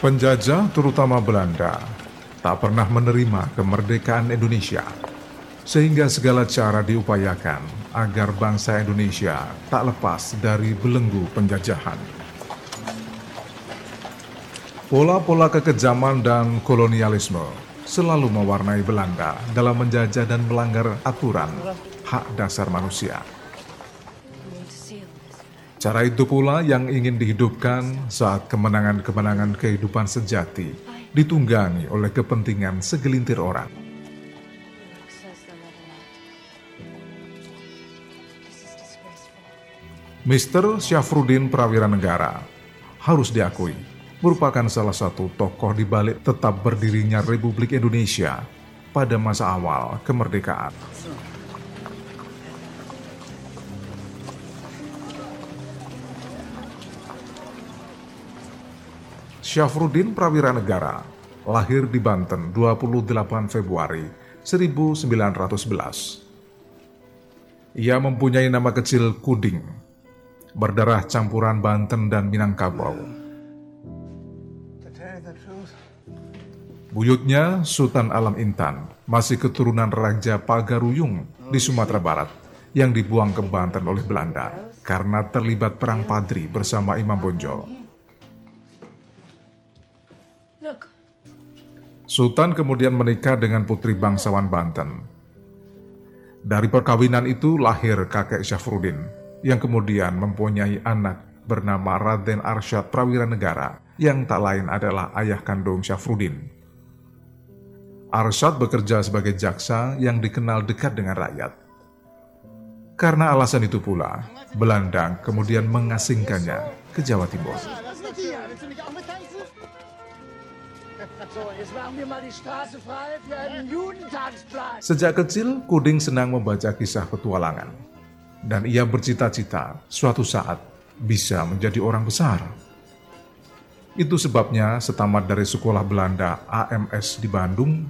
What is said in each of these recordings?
Penjajah, terutama Belanda, tak pernah menerima kemerdekaan Indonesia, sehingga segala cara diupayakan agar bangsa Indonesia tak lepas dari belenggu penjajahan. Pola-pola kekejaman dan kolonialisme selalu mewarnai Belanda dalam menjajah dan melanggar aturan hak dasar manusia. Cara itu pula yang ingin dihidupkan saat kemenangan-kemenangan kehidupan sejati ditunggangi oleh kepentingan segelintir orang. Mr. Syafruddin Prawira Negara harus diakui merupakan salah satu tokoh di balik tetap berdirinya Republik Indonesia pada masa awal kemerdekaan. Syafruddin Prawira Negara lahir di Banten 28 Februari 1911. Ia mempunyai nama kecil Kuding, berdarah campuran Banten dan Minangkabau. Buyutnya Sultan Alam Intan, masih keturunan Raja Pagaruyung di Sumatera Barat yang dibuang ke Banten oleh Belanda karena terlibat perang Padri bersama Imam Bonjol. Sultan kemudian menikah dengan putri bangsawan Banten. Dari perkawinan itu lahir kakek Syafruddin yang kemudian mempunyai anak bernama Raden Arsyad Prawira Negara yang tak lain adalah ayah kandung Syafruddin. Arsyad bekerja sebagai jaksa yang dikenal dekat dengan rakyat. Karena alasan itu pula, Belanda kemudian mengasingkannya ke Jawa Timur. Sejak kecil, Kuding senang membaca kisah petualangan. Dan ia bercita-cita suatu saat bisa menjadi orang besar. Itu sebabnya setamat dari sekolah Belanda AMS di Bandung,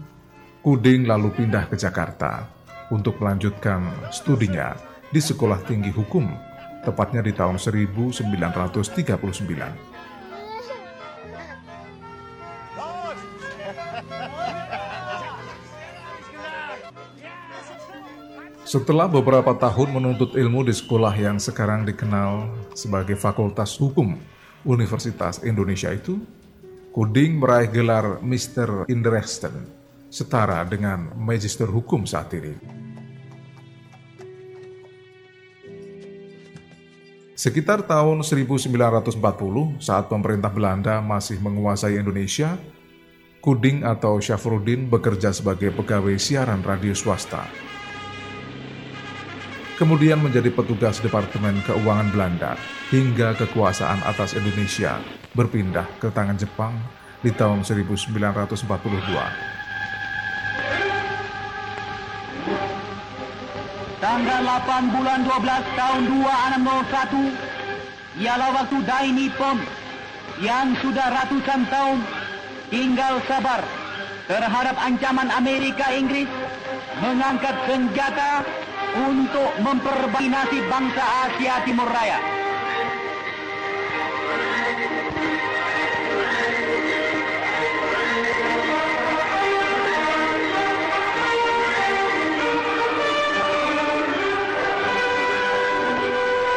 Kuding lalu pindah ke Jakarta untuk melanjutkan studinya di Sekolah Tinggi Hukum, tepatnya di tahun 1939. Setelah beberapa tahun menuntut ilmu di sekolah yang sekarang dikenal sebagai Fakultas Hukum Universitas Indonesia itu, Kuding meraih gelar Mr. Indresten, setara dengan Magister Hukum saat ini. Sekitar tahun 1940, saat pemerintah Belanda masih menguasai Indonesia, Kuding atau Syafruddin bekerja sebagai pegawai siaran radio swasta kemudian menjadi petugas Departemen Keuangan Belanda hingga kekuasaan atas Indonesia berpindah ke tangan Jepang di tahun 1942. Tanggal 8 bulan 12 tahun 2601 ialah waktu Dai Nippon yang sudah ratusan tahun tinggal sabar terhadap ancaman Amerika Inggris mengangkat senjata untuk memperbaiki nasib bangsa Asia Timur Raya.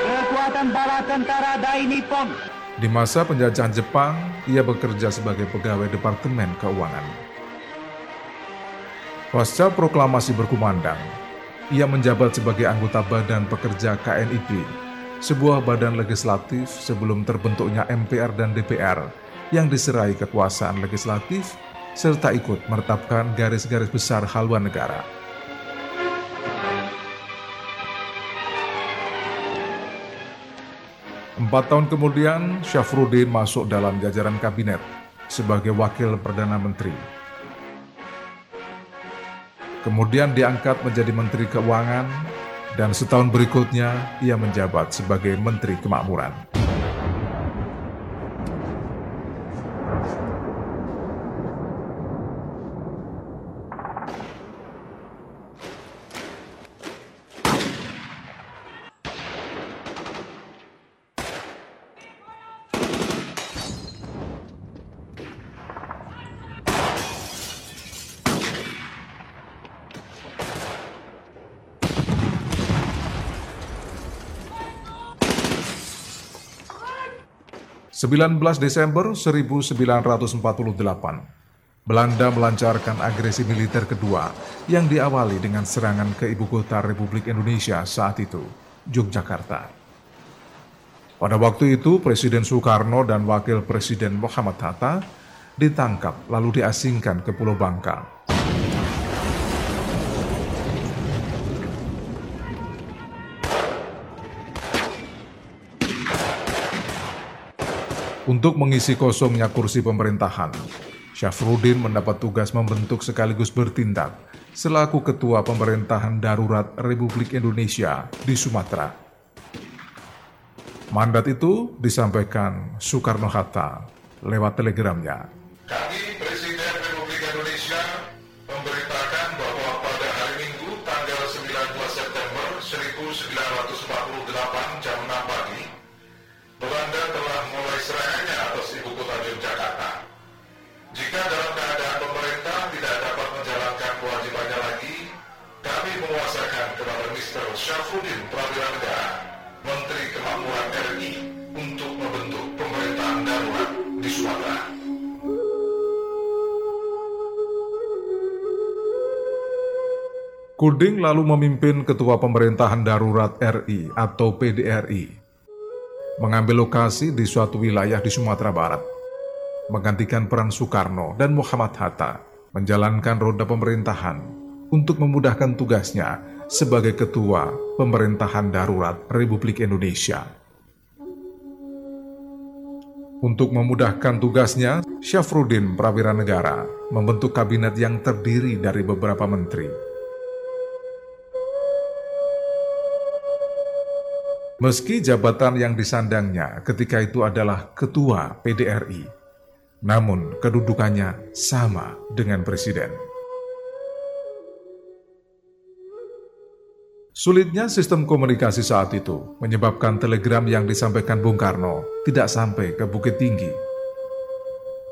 Kekuatan bala tentara Dai Nippon di masa penjajahan Jepang, ia bekerja sebagai pegawai Departemen Keuangan. Pasca proklamasi berkumandang, ia menjabat sebagai anggota Badan Pekerja KNIP, sebuah badan legislatif sebelum terbentuknya MPR dan DPR yang diserai kekuasaan legislatif serta ikut meretapkan garis-garis besar haluan negara. Empat tahun kemudian, Syafruddin masuk dalam jajaran kabinet sebagai wakil Perdana Menteri kemudian diangkat menjadi Menteri Keuangan, dan setahun berikutnya ia menjabat sebagai Menteri Kemakmuran. 19 Desember 1948, Belanda melancarkan agresi militer kedua yang diawali dengan serangan ke ibu kota Republik Indonesia saat itu, Yogyakarta. Pada waktu itu, Presiden Soekarno dan Wakil Presiden Muhammad Hatta ditangkap lalu diasingkan ke Pulau Bangka. Untuk mengisi kosongnya kursi pemerintahan, Syafruddin mendapat tugas membentuk sekaligus bertindak selaku Ketua Pemerintahan Darurat Republik Indonesia di Sumatera. Mandat itu disampaikan Soekarno-Hatta lewat telegramnya. Kami Presiden Republik Indonesia memberitakan bahwa pada hari Minggu tanggal 19 September 1948 jam 6 pagi, Belanda telah Kuding lalu memimpin Ketua Pemerintahan Darurat RI atau PDRI, mengambil lokasi di suatu wilayah di Sumatera Barat, menggantikan peran Soekarno dan Muhammad Hatta menjalankan roda pemerintahan untuk memudahkan tugasnya sebagai Ketua Pemerintahan Darurat Republik Indonesia. Untuk memudahkan tugasnya, Syafruddin Prawira Negara membentuk kabinet yang terdiri dari beberapa menteri. Meski jabatan yang disandangnya ketika itu adalah Ketua PDRI, namun kedudukannya sama dengan Presiden. Sulitnya sistem komunikasi saat itu menyebabkan telegram yang disampaikan Bung Karno tidak sampai ke Bukit Tinggi.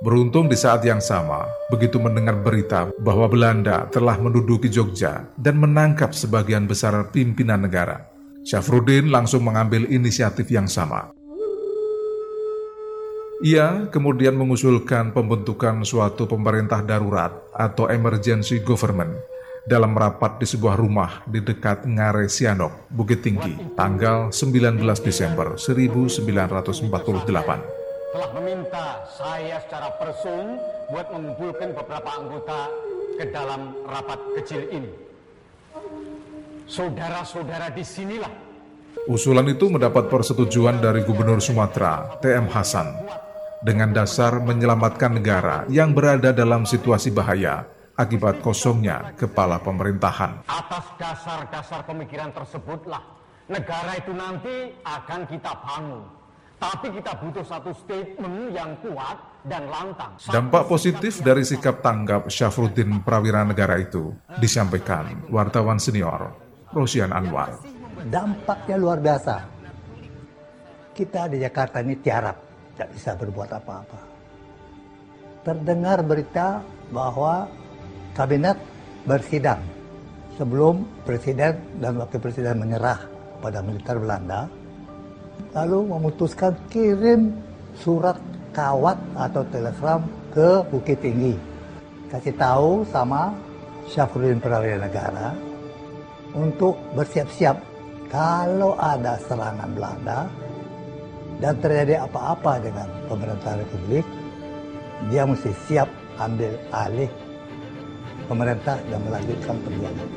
Beruntung di saat yang sama, begitu mendengar berita bahwa Belanda telah menduduki Jogja dan menangkap sebagian besar pimpinan negara, Syafruddin langsung mengambil inisiatif yang sama. Ia kemudian mengusulkan pembentukan suatu pemerintah darurat atau emergency government dalam rapat di sebuah rumah di dekat Ngare Sianok, Bukit Tinggi, tanggal 19 Desember 1948 telah meminta saya secara personal buat mengumpulkan beberapa anggota ke dalam rapat kecil ini. Saudara-saudara di sinilah Usulan itu mendapat persetujuan dari Gubernur Sumatera, TM Hasan, dengan dasar menyelamatkan negara yang berada dalam situasi bahaya akibat kosongnya kepala pemerintahan. atas dasar-dasar pemikiran tersebutlah negara itu nanti akan kita bangun. Tapi kita butuh satu statement yang kuat dan lantang. Dampak positif dari sikap tanggap Syafruddin Prawira Negara itu disampaikan wartawan senior Rosian Anwar. dampaknya luar biasa. Kita di Jakarta ini tiarap, tidak bisa berbuat apa-apa. Terdengar berita bahwa kabinet bersidang sebelum presiden dan wakil presiden menyerah pada militer Belanda, lalu memutuskan kirim surat kawat atau telegram ke Bukit Tinggi. Kasih tahu sama Syafruddin Prawira Negara untuk bersiap-siap kalau ada serangan Belanda dan terjadi apa-apa dengan pemerintah Republik, dia mesti siap ambil alih pemerintah dan melanjutkan perjuangan.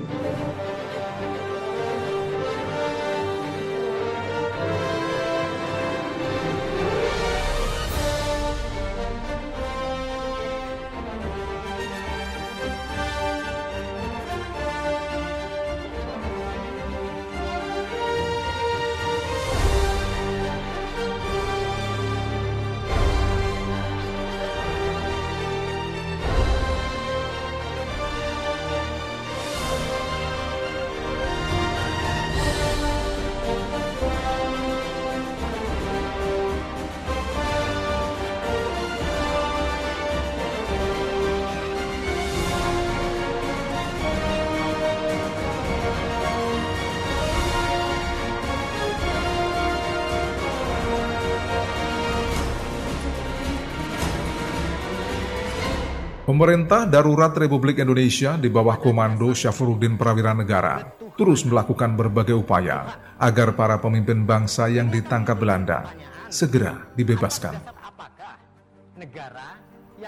Pemerintah Darurat Republik Indonesia di bawah komando Syafruddin Prawira Negara terus melakukan berbagai upaya agar para pemimpin bangsa yang ditangkap Belanda segera dibebaskan.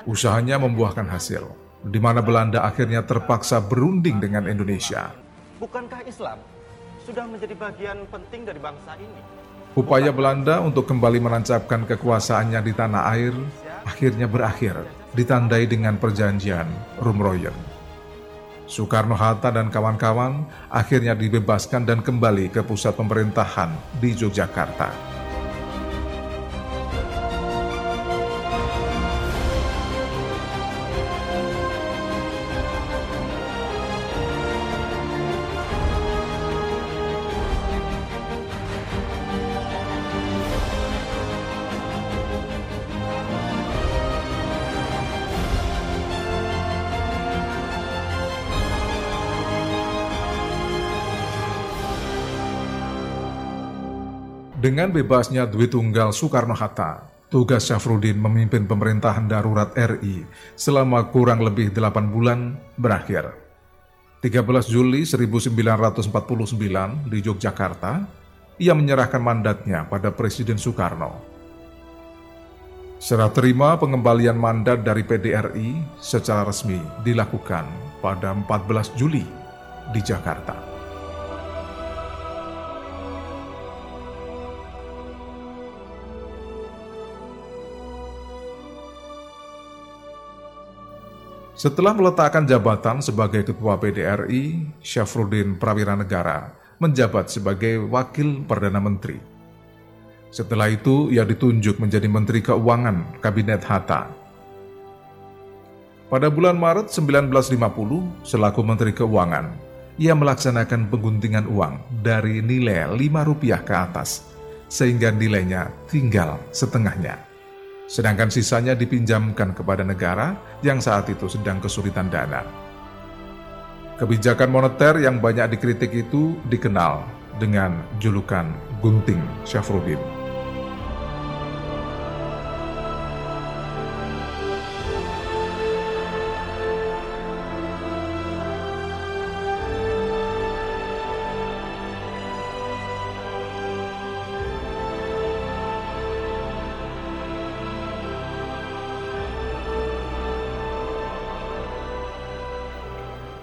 Usahanya membuahkan hasil, di mana Belanda akhirnya terpaksa berunding dengan Indonesia. Bukankah Islam sudah menjadi bagian penting dari bangsa ini? Upaya Belanda untuk kembali menancapkan kekuasaannya di tanah air akhirnya berakhir ditandai dengan perjanjian Rumroyen. Soekarno-Hatta dan kawan-kawan akhirnya dibebaskan dan kembali ke pusat pemerintahan di Yogyakarta. Dengan bebasnya Dwi Tunggal Soekarno-Hatta, tugas Syafruddin memimpin pemerintahan darurat RI selama kurang lebih 8 bulan berakhir. 13 Juli 1949 di Yogyakarta, ia menyerahkan mandatnya pada Presiden Soekarno. Serah terima pengembalian mandat dari PDRI secara resmi dilakukan pada 14 Juli di Jakarta. Setelah meletakkan jabatan sebagai Ketua PDRI, Syafruddin Prawira Negara menjabat sebagai Wakil Perdana Menteri. Setelah itu, ia ditunjuk menjadi Menteri Keuangan Kabinet Hatta. Pada bulan Maret 1950, selaku Menteri Keuangan, ia melaksanakan pengguntingan uang dari nilai Rp5 ke atas, sehingga nilainya tinggal setengahnya sedangkan sisanya dipinjamkan kepada negara yang saat itu sedang kesulitan dana. Kebijakan moneter yang banyak dikritik itu dikenal dengan julukan Gunting Syafruddin.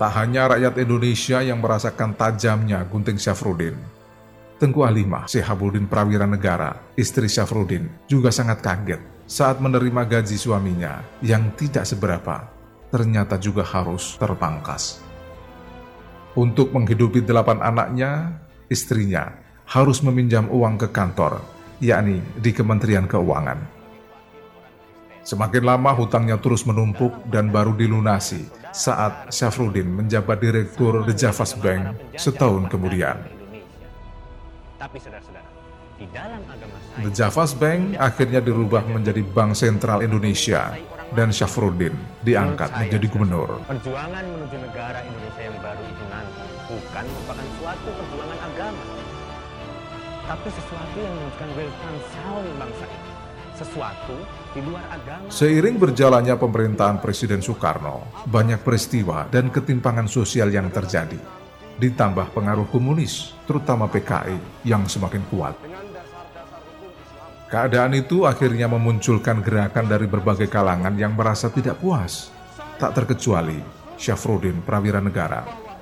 Tak hanya rakyat Indonesia yang merasakan tajamnya gunting Syafruddin. Tengku Alimah, Syehabuddin Prawira Negara, istri Syafruddin, juga sangat kaget saat menerima gaji suaminya yang tidak seberapa, ternyata juga harus terpangkas. Untuk menghidupi delapan anaknya, istrinya harus meminjam uang ke kantor, yakni di Kementerian Keuangan. Semakin lama hutangnya terus menumpuk dan baru dilunasi saat Syafruddin menjabat Direktur The Javas Bank setahun kemudian. The Javas Bank akhirnya dirubah menjadi Bank Sentral Indonesia dan Syafruddin diangkat menjadi gubernur. Perjuangan menuju negara Indonesia yang baru itu nanti bukan merupakan suatu perjuangan agama, tapi sesuatu yang menunjukkan welfare sound bangsa ini sesuatu di luar agama. Seiring berjalannya pemerintahan Presiden Soekarno, banyak peristiwa dan ketimpangan sosial yang terjadi. Ditambah pengaruh komunis, terutama PKI, yang semakin kuat. Keadaan itu akhirnya memunculkan gerakan dari berbagai kalangan yang merasa tidak puas. Tak terkecuali Syafruddin Prawira Negara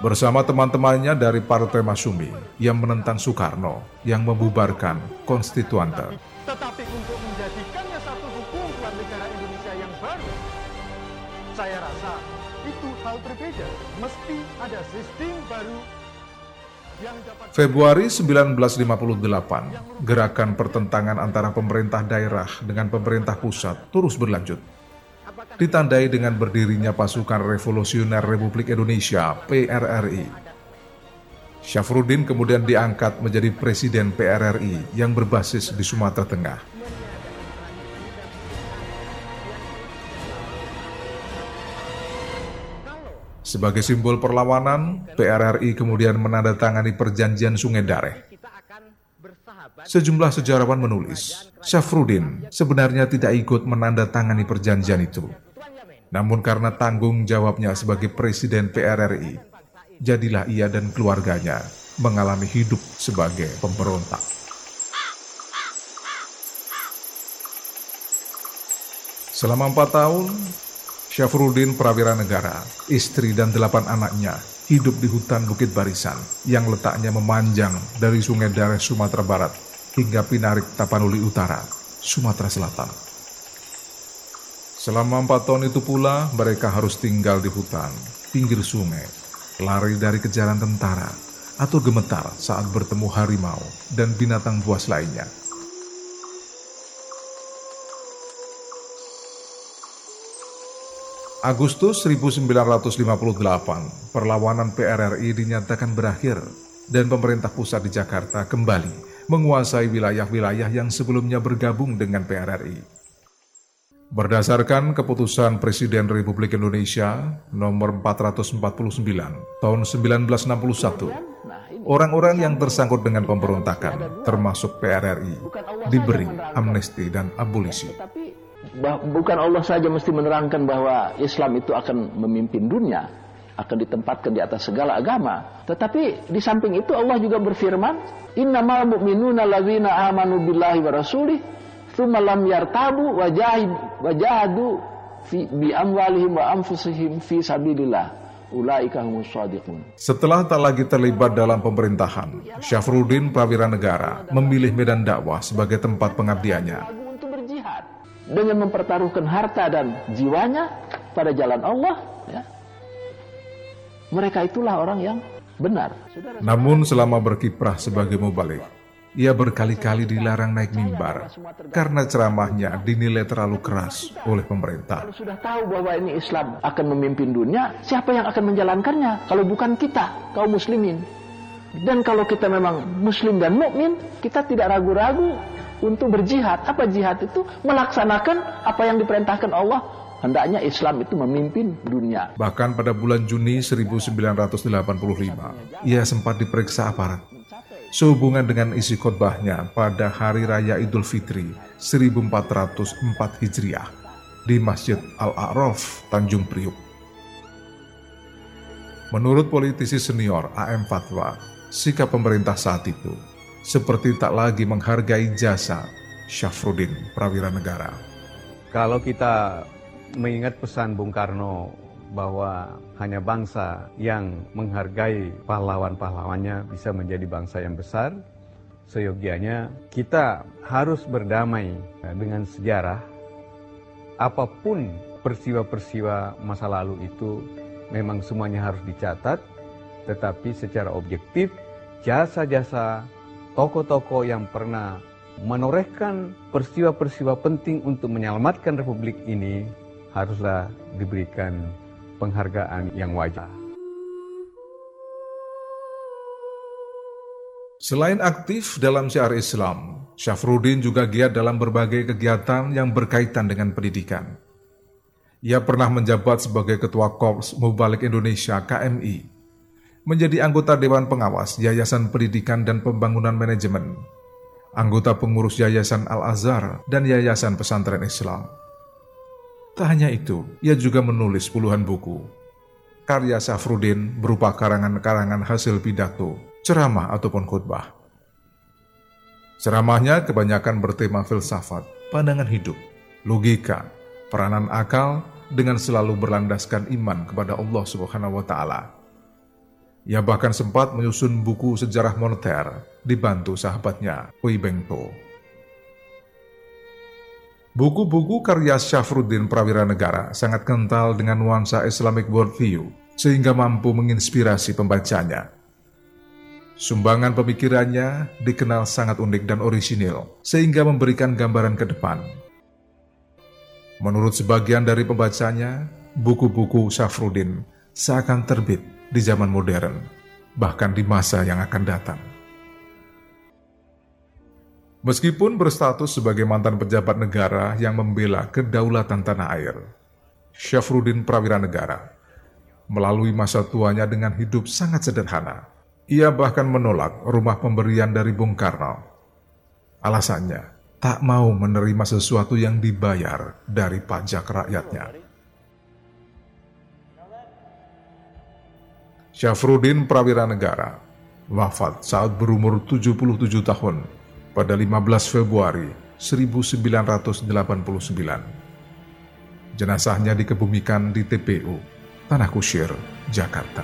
bersama teman-temannya dari Partai Masumi yang menentang Soekarno yang membubarkan konstituante. Tetapi untuk menjadikannya satu hukum negara Indonesia yang baru, saya rasa itu hal berbeda. Mesti ada sistem baru Februari 1958, gerakan pertentangan antara pemerintah daerah dengan pemerintah pusat terus berlanjut ditandai dengan berdirinya pasukan revolusioner Republik Indonesia PRRI. Syafruddin kemudian diangkat menjadi presiden PRRI yang berbasis di Sumatera Tengah. Sebagai simbol perlawanan, PRRI kemudian menandatangani perjanjian Sungai Dareh Sejumlah sejarawan menulis, Syafruddin sebenarnya tidak ikut menandatangani perjanjian itu. Namun karena tanggung jawabnya sebagai Presiden PRRI, jadilah ia dan keluarganya mengalami hidup sebagai pemberontak. Selama empat tahun, Syafruddin Prawira Negara, istri dan delapan anaknya hidup di hutan Bukit Barisan yang letaknya memanjang dari Sungai Dares Sumatera Barat hingga Pinarik Tapanuli Utara, Sumatera Selatan. Selama empat tahun itu pula mereka harus tinggal di hutan, pinggir sungai, lari dari kejaran tentara, atau gemetar saat bertemu harimau dan binatang buas lainnya Agustus 1958, perlawanan PRRI dinyatakan berakhir dan pemerintah pusat di Jakarta kembali menguasai wilayah-wilayah yang sebelumnya bergabung dengan PRRI. Berdasarkan keputusan Presiden Republik Indonesia nomor 449 tahun 1961, orang-orang yang tersangkut dengan pemberontakan termasuk PRRI diberi amnesti dan abolisi bukan Allah saja mesti menerangkan bahwa Islam itu akan memimpin dunia, akan ditempatkan di atas segala agama. Tetapi di samping itu Allah juga berfirman, "Innamal mu'minuna alladzina amanu billahi wa rasulih, tsumma lam yartabu wa jahadu fi bi amwalihim wa anfusihim fi sabilillah." Setelah tak lagi terlibat dalam pemerintahan, Syafruddin Prawira Negara memilih medan dakwah sebagai tempat pengabdiannya dengan mempertaruhkan harta dan jiwanya pada jalan Allah ya, mereka itulah orang yang benar namun selama berkiprah sebagai mubalik ia berkali-kali dilarang naik mimbar karena ceramahnya dinilai terlalu keras oleh pemerintah. Kalau sudah tahu bahwa ini Islam akan memimpin dunia, siapa yang akan menjalankannya kalau bukan kita, kaum muslimin? Dan kalau kita memang muslim dan mukmin, kita tidak ragu-ragu untuk berjihad. Apa jihad itu? Melaksanakan apa yang diperintahkan Allah. Hendaknya Islam itu memimpin dunia. Bahkan pada bulan Juni 1985, ia sempat diperiksa aparat. Sehubungan dengan isi khotbahnya pada Hari Raya Idul Fitri 1404 Hijriah di Masjid Al-A'raf, Tanjung Priuk. Menurut politisi senior AM Fatwa, sikap pemerintah saat itu seperti tak lagi menghargai jasa Syafruddin Prawira Negara. Kalau kita mengingat pesan Bung Karno bahwa hanya bangsa yang menghargai pahlawan-pahlawannya bisa menjadi bangsa yang besar, seyogianya kita harus berdamai dengan sejarah. Apa pun peristiwa-peristiwa masa lalu itu memang semuanya harus dicatat, tetapi secara objektif jasa-jasa tokoh-tokoh yang pernah menorehkan peristiwa-peristiwa penting untuk menyelamatkan republik ini haruslah diberikan penghargaan yang wajar. Selain aktif dalam syiar Islam, Syafruddin juga giat dalam berbagai kegiatan yang berkaitan dengan pendidikan. Ia pernah menjabat sebagai Ketua Korps Mubalik Indonesia KMI menjadi anggota Dewan Pengawas Yayasan Pendidikan dan Pembangunan Manajemen, anggota pengurus Yayasan Al-Azhar dan Yayasan Pesantren Islam. Tak hanya itu, ia juga menulis puluhan buku. Karya Safrudin berupa karangan-karangan hasil pidato, ceramah ataupun khutbah. Ceramahnya kebanyakan bertema filsafat, pandangan hidup, logika, peranan akal dengan selalu berlandaskan iman kepada Allah Subhanahu wa taala ia bahkan sempat menyusun buku sejarah moneter dibantu sahabatnya, Hui Bengto. Buku-buku karya Syafruddin Prawira Negara sangat kental dengan nuansa Islamic worldview, sehingga mampu menginspirasi pembacanya. Sumbangan pemikirannya dikenal sangat unik dan orisinil, sehingga memberikan gambaran ke depan. Menurut sebagian dari pembacanya, buku-buku Syafruddin seakan terbit di zaman modern, bahkan di masa yang akan datang. Meskipun berstatus sebagai mantan pejabat negara yang membela kedaulatan tanah air, Syafruddin Prawira Negara melalui masa tuanya dengan hidup sangat sederhana. Ia bahkan menolak rumah pemberian dari Bung Karno. Alasannya, tak mau menerima sesuatu yang dibayar dari pajak rakyatnya. Syafruddin Prawira Negara wafat saat berumur 77 tahun pada 15 Februari 1989. Jenazahnya dikebumikan di TPU Tanah Kusir, Jakarta.